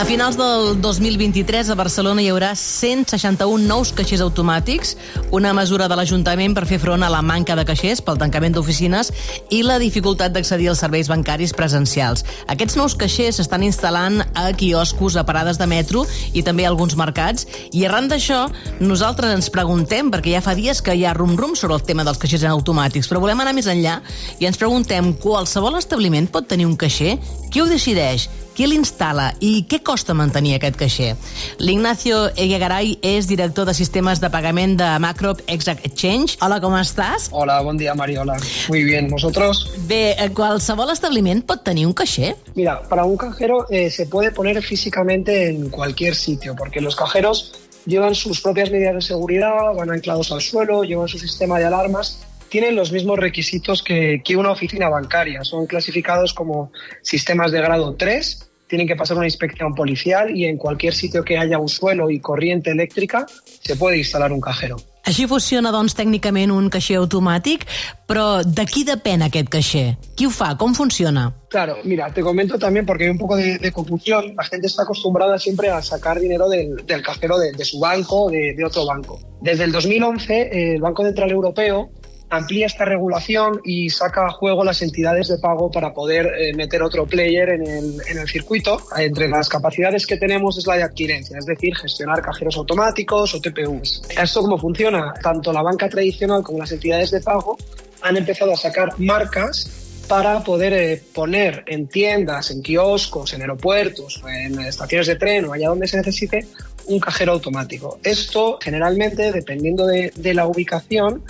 A finals del 2023 a Barcelona hi haurà 161 nous caixers automàtics, una mesura de l'Ajuntament per fer front a la manca de caixers pel tancament d'oficines i la dificultat d'accedir als serveis bancaris presencials. Aquests nous caixers s'estan instal·lant a quioscos, a parades de metro i també a alguns mercats i arran d'això nosaltres ens preguntem, perquè ja fa dies que hi ha rum-rum sobre el tema dels caixers automàtics, però volem anar més enllà i ens preguntem qualsevol establiment pot tenir un caixer? Qui ho decideix? Qui l'instal·la i què costa mantenir aquest caixer? L'Ignacio Eguegaray és director de sistemes de pagament de Macrop Exact Exchange. Hola, com estàs? Hola, bon dia, Mariola. Muy bien, ¿vosotros? Bé, eh, qualsevol establiment pot tenir un caixer? Mira, para un cajero eh, se puede poner físicamente en cualquier sitio, porque los cajeros llevan sus propias medidas de seguridad, van anclados al suelo, llevan su sistema de alarmas tienen los mismos requisitos que, que, una oficina bancaria. Son clasificados como sistemas de grado 3 tienen que pasar una inspección policial y en cualquier sitio que haya un suelo y corriente eléctrica se puede instalar un cajero. Així funciona, doncs, tècnicament un caixer automàtic, però de qui depèn aquest caixer? Qui ho fa? Com funciona? Claro, mira, te comento también porque hay un poco de, de confusión. La gente está acostumbrada siempre a sacar dinero del, del cajero de, de, su banco o de, de, otro banco. Desde el 2011, el Banco Central Europeo amplía esta regulación y saca a juego las entidades de pago para poder eh, meter otro player en el, en el, circuito. Entre las capacidades que tenemos es la de adquirencia, es decir, gestionar cajeros automáticos o TPUs. ¿Esto cómo funciona? Tanto la banca tradicional como las entidades de pago han empezado a sacar marcas para poder eh, poner en tiendas, en kioscos, en aeropuertos, en estaciones de tren o allá donde se necesite un cajero automático. Esto generalmente, dependiendo de, de la ubicación,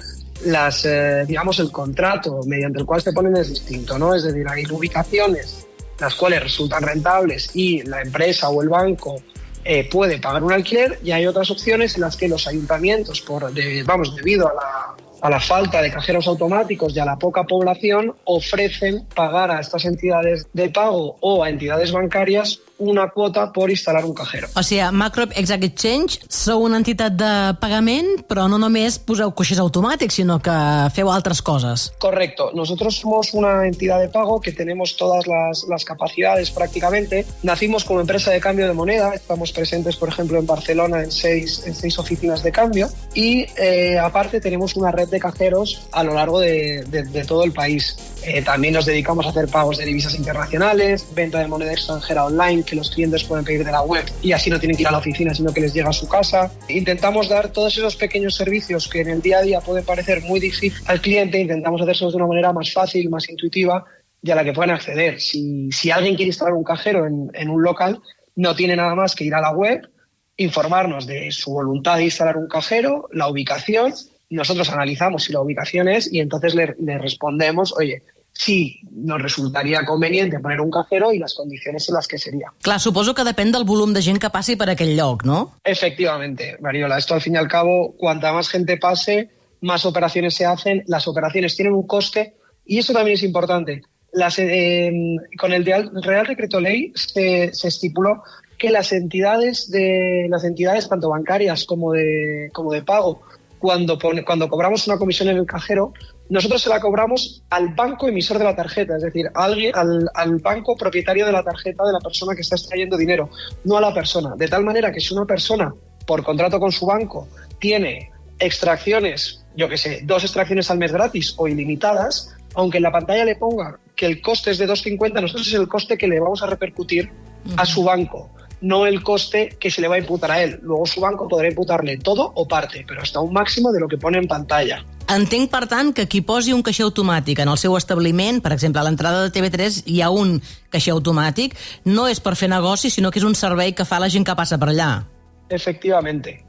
las, eh, digamos, el contrato mediante el cual se ponen es distinto, ¿no? Es decir, hay ubicaciones las cuales resultan rentables y la empresa o el banco eh, puede pagar un alquiler y hay otras opciones en las que los ayuntamientos, por, de, vamos, debido a la, a la falta de cajeros automáticos y a la poca población, ofrecen pagar a estas entidades de pago o a entidades bancarias una quota por instal·lar un cajero. O sigui, Macrop Exact Exchange sou una entitat de pagament, però no només poseu coixers automàtics, sinó que feu altres coses. Correcto. Nosotros somos una entidad de pago que tenemos todas las, las capacidades prácticamente. Nacimos como empresa de cambio de moneda. Estamos presentes, por ejemplo, en Barcelona en seis, en seis oficinas de cambio. Y eh, aparte tenemos una red de cajeros a lo largo de, todo el país. Eh, también nos dedicamos a hacer pagos de divisas internacionales, venta de moneda extranjera online que los clientes pueden pedir de la web y así no tienen que ir a la oficina, sino que les llega a su casa. Intentamos dar todos esos pequeños servicios que en el día a día pueden parecer muy difícil al cliente, intentamos hacerlos de una manera más fácil, más intuitiva y a la que puedan acceder. Si, si alguien quiere instalar un cajero en, en un local, no tiene nada más que ir a la web, informarnos de su voluntad de instalar un cajero, la ubicación nosotros analizamos si la ubicación es y entonces le, le, respondemos, oye, sí, nos resultaría conveniente poner un cajero y las condiciones en las que sería. Clar, suposo que depèn del volum de gent que passi per aquell lloc, ¿no? Efectivamente, Mariola. Esto al fin y al cabo, cuanta más gente pase, más operaciones se hacen. Las operaciones tienen un coste y eso también es importante. Las, eh, con el Real Decreto Ley se, se estipuló que las entidades de las entidades tanto bancarias como de como de pago cuando, pone, cuando cobramos una comisión en el cajero, nosotros se la cobramos al banco emisor de la tarjeta, es decir, alguien, al, al, banco propietario de la tarjeta de la persona que está extrayendo dinero, no a la persona. De tal manera que si una persona, por contrato con su banco, tiene extracciones, yo que sé, dos extracciones al mes gratis o ilimitadas, aunque en la pantalla le ponga que el coste es de 2,50, nosotros es el coste que le vamos a repercutir a su banco. No el coste que se le va a imputar a él. Luego su banco podrà imputarle todo o parte, però hasta un màxim de lo que pone en pantalla. Entenc, per tant, que qui posi un caixer automàtic en el seu establiment, per exemple, a l'entrada de TV3 hi ha un caixer automàtic, no és per fer negoci, sinó que és un servei que fa la gent que passa per allà. Efectivamente.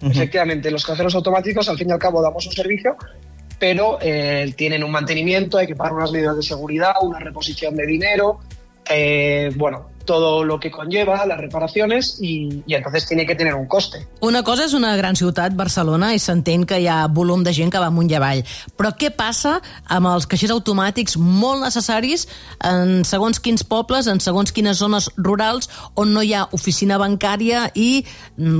Uh -huh. Efectivamente. Los cajeros automáticos, al fin y al cabo, damos un servicio, pero eh, tienen un mantenimiento, hay que pagar unas medidas de seguridad, una reposición de dinero, eh, bueno, todo lo que conlleva las reparaciones y, y entonces tiene que tener un coste. Una cosa és una gran ciutat, Barcelona, i s'entén que hi ha volum de gent que va amunt i avall. Però què passa amb els caixers automàtics molt necessaris en segons quins pobles, en segons quines zones rurals on no hi ha oficina bancària i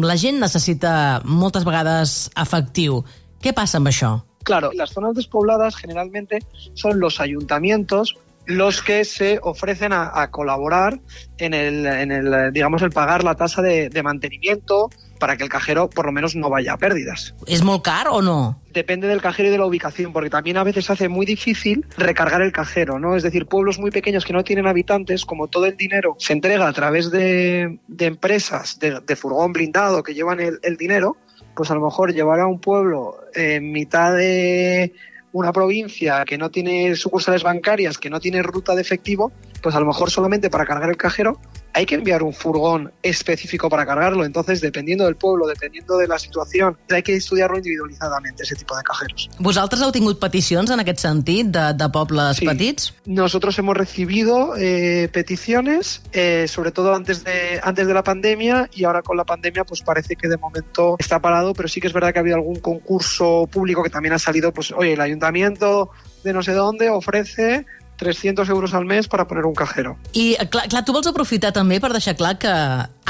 la gent necessita moltes vegades efectiu? Què passa amb això? Claro, las zonas despobladas generalmente son los ayuntamientos los que se ofrecen a, a colaborar en el, en el, digamos, el pagar la tasa de, de, mantenimiento para que el cajero por lo menos no vaya a pérdidas. ¿Es muy caro o no? Depende del cajero y de la ubicación, porque también a veces hace muy difícil recargar el cajero, ¿no? Es decir, pueblos muy pequeños que no tienen habitantes, como todo el dinero se entrega a través de, de empresas de, de, furgón blindado que llevan el, el dinero, pues a lo mejor llevar a un pueblo en mitad de una provincia que no tiene sucursales bancarias, que no tiene ruta de efectivo, pues a lo mejor solamente para cargar el cajero hay que enviar un furgón específico para cargarlo. Entonces, dependiendo del pueblo, dependiendo de la situación, hay que estudiarlo individualizadamente, ese tipo de cajeros. ¿Vosaltres heu tingut peticions en aquest sentit de, de pobles sí. petits? Nosotros hemos recibido eh, peticiones, eh, sobre todo antes de, antes de la pandemia, y ahora con la pandemia pues parece que de momento está parado, pero sí que es verdad que ha habido algún concurso público que también ha salido, pues oye, el ayuntamiento de no sé dónde ofrece 300 euros al mes per a poner un cajero. I, clar, clar, tu vols aprofitar també per deixar clar que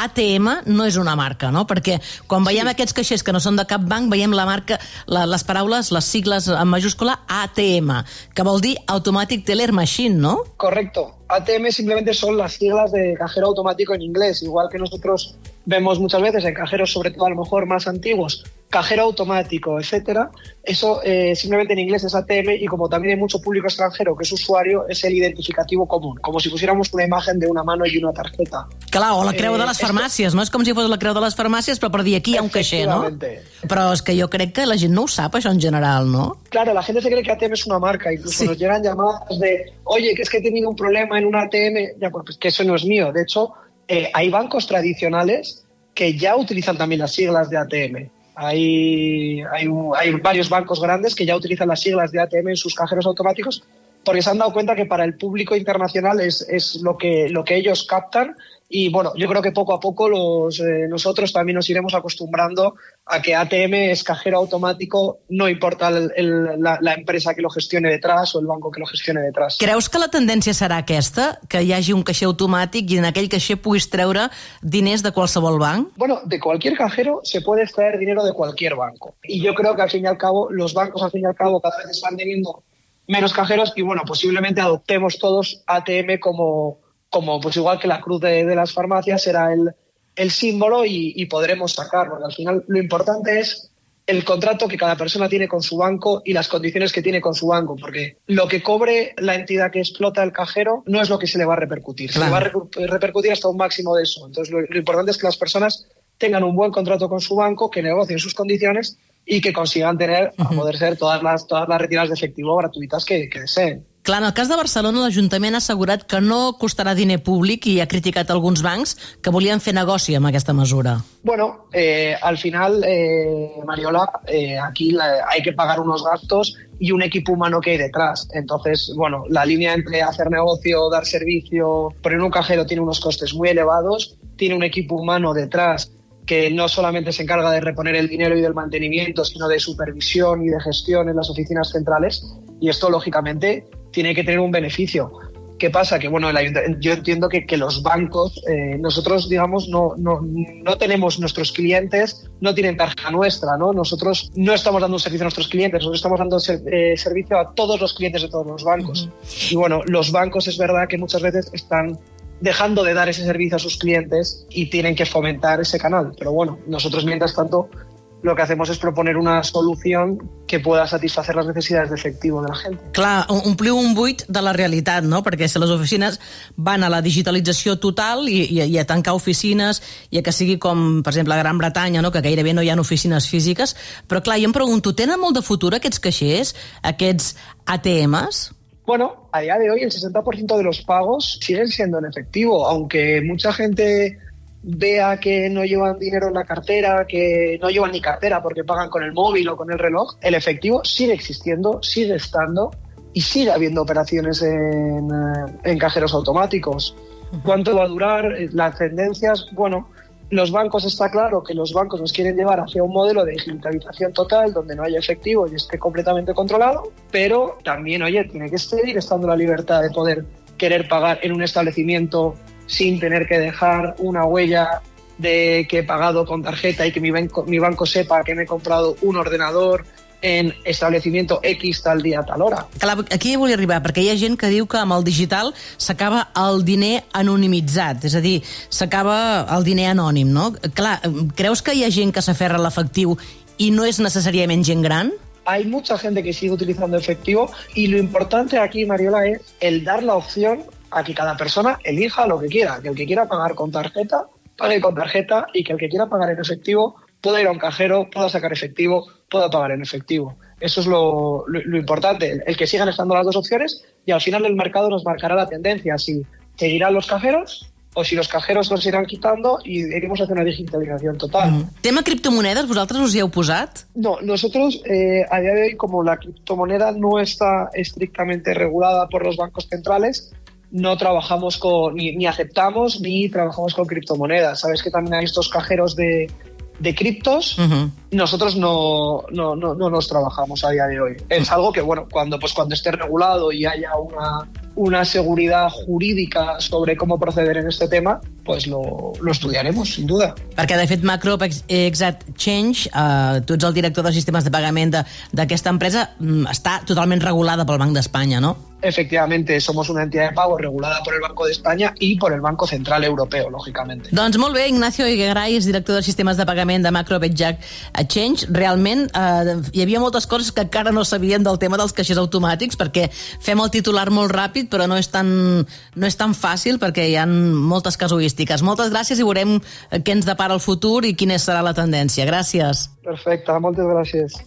ATM no és una marca, no? Perquè quan veiem sí. aquests caixers que no són de cap banc, veiem la marca, la, les paraules, les sigles en majúscula ATM, que vol dir Automatic Teller Machine, ¿no? Correcto. ATM simplemente son las siglas de cajero automático en inglés, igual que nosotros vemos muchas veces en cajeros, sobre todo a lo mejor más antiguos, cajero automático, etcétera. Eso eh, simplemente en inglés es ATM y como también hay mucho público extranjero que es usuario, es el identificativo común, como si pusiéramos una imagen de una mano y una tarjeta. Clar, o la creu de les eh, farmàcies, esto... no? És com si fos la creu de les farmàcies, però per dir aquí hi ha un caixer, no? Però és que jo crec que la gent no ho sap, això en general, ¿no? Claro, la gente se cree que ATM es una marca, incluso sí. nos llegan llamadas de, oye, que es que he tenido un problema en un ATM, ya, pues que eso no es mío. De hecho, eh, hay bancos tradicionales que ya utilizan también las siglas de ATM. Hay, hay, varios bancos grandes que ya utilizan las siglas de ATM en sus cajeros automáticos porque se han dado cuenta que para el público internacional es, es lo, que, lo que ellos captan y bueno, yo creo que poco a poco los, eh, nosotros también nos iremos acostumbrando a que ATM es cajero automático, no importa el, el, la, la empresa que lo gestione detrás o el banco que lo gestione detrás. Creus que la tendència serà aquesta? Que hi hagi un caixer automàtic i en aquell caixer puguis treure diners de qualsevol banc? Bueno, de cualquier cajero se puede extraer dinero de cualquier banco. Y yo creo que al fin y al cabo, los bancos al fin y al cabo cada vez están teniendo menos cajeros y bueno, posiblemente adoptemos todos ATM como como pues igual que la cruz de, de las farmacias será el, el símbolo y, y, podremos sacar, porque al final lo importante es el contrato que cada persona tiene con su banco y las condiciones que tiene con su banco, porque lo que cobre la entidad que explota el cajero no es lo que se le va a repercutir, claro. se le va a repercutir hasta un máximo de eso. Entonces lo, lo importante es que las personas tengan un buen contrato con su banco, que negocien sus condiciones y que consigan tener, a poder ser, todas las, todas las retiradas de efectivo gratuitas que, que deseen. Clar, en el cas de Barcelona, l'Ajuntament ha assegurat que no costarà diner públic i ha criticat alguns bancs que volien fer negoci amb aquesta mesura. Bueno, eh, al final, eh, Mariola, eh, aquí la, hay que pagar unos gastos y un equipo humano que hay detrás. Entonces, bueno, la línea entre hacer negocio, dar servicio, poner un cajero tiene unos costes muy elevados, tiene un equipo humano detrás que no solamente se encarga de reponer el dinero y del mantenimiento, sino de supervisión y de gestión en las oficinas centrales. Y esto, lógicamente, tiene que tener un beneficio. ¿Qué pasa? Que bueno, yo entiendo que, que los bancos, eh, nosotros, digamos, no, no, no, tenemos nuestros clientes, no tienen tarjeta nuestra, ¿no? Nosotros no estamos dando un servicio a nuestros clientes, nosotros estamos dando ser, eh, servicio a todos los clientes de todos los bancos. Uh -huh. Y bueno, los bancos es verdad que muchas veces están dejando de dar ese servicio a sus clientes y tienen que fomentar ese canal. Pero bueno, nosotros mientras tanto lo que hacemos es proponer una solución que pueda satisfacer las necesidades de efectivo de la gent. Clar, ompliu un buit de la realitat, no? Perquè si les oficines van a la digitalització total i, i, i a tancar oficines i a que sigui com, per exemple, a Gran Bretanya, no? que gairebé no hi ha oficines físiques, però clar, jo em pregunto, tenen molt de futur aquests caixers, aquests ATMs? Bueno, a día de hoy el 60% de los pagos siguen siendo en efectivo, aunque mucha gente vea que no llevan dinero en la cartera, que no llevan ni cartera porque pagan con el móvil o con el reloj, el efectivo sigue existiendo, sigue estando y sigue habiendo operaciones en, en cajeros automáticos. ¿Cuánto va a durar? Las tendencias, bueno, los bancos está claro que los bancos nos quieren llevar hacia un modelo de digitalización total donde no haya efectivo y esté completamente controlado, pero también, oye, tiene que seguir estando la libertad de poder querer pagar en un establecimiento sin tener que dejar una huella de que he pagado con tarjeta y que mi banco, mi banco sepa que me he comprado un ordenador en establecimiento X tal dia, tal hora. Clar, aquí volia arribar, perquè hi ha gent que diu que amb el digital s'acaba el diner anonimitzat, és a dir, s'acaba el diner anònim, no? Clar, creus que hi ha gent que s'aferra a l'efectiu i no és necessàriament gent gran? Hay mucha gente que sigue utilizando efectivo y lo importante aquí, Mariola, es el dar la opción a que cada persona elija lo que quiera, que el que quiera pagar con tarjeta, pague con tarjeta y que el que quiera pagar en efectivo pueda ir a un cajero, pueda sacar efectivo, pueda pagar en efectivo. Eso es lo, lo, lo importante, el que sigan estando las dos opciones y al final el mercado nos marcará la tendencia, si seguirán los cajeros o si los cajeros los irán quitando y iremos hacia una digitalización total. Mm. Tema criptomonedes, vosaltres us hi heu posat? No, nosotros eh, a día de hoy, como la criptomoneda no está estrictamente regulada por los bancos centrales, no trabajamos con, ni, ni aceptamos ni trabajamos con criptomonedas. Sabes que también hay estos cajeros de, de criptos. Nosotros no, no, no, no nos trabajamos a día de hoy. Es algo que, bueno, cuando, pues, cuando esté regulado y haya una, una seguridad jurídica sobre cómo proceder en este tema, pues lo, lo estudiaremos, sin duda. Perquè, de fet, Macro Exact Change, eh, tu ets el director de sistemes de pagament d'aquesta empresa, mm, està totalment regulada pel Banc d'Espanya, no? Efectivamente, somos una entidad de pago regulada por el Banco de España y por el Banco Central Europeo, lógicamente. Doncs molt bé, Ignacio Igueray és director de sistemes de pagament de Macro Exact Change. Realment, eh, hi havia moltes coses que encara no sabien del tema dels caixers automàtics, perquè fem el titular molt ràpid, però no és tan, no és tan fàcil, perquè hi ha moltes casuístiques. Moltes gràcies i veurem què ens depara el futur i quina serà la tendència. Gràcies. Perfecte, moltes gràcies.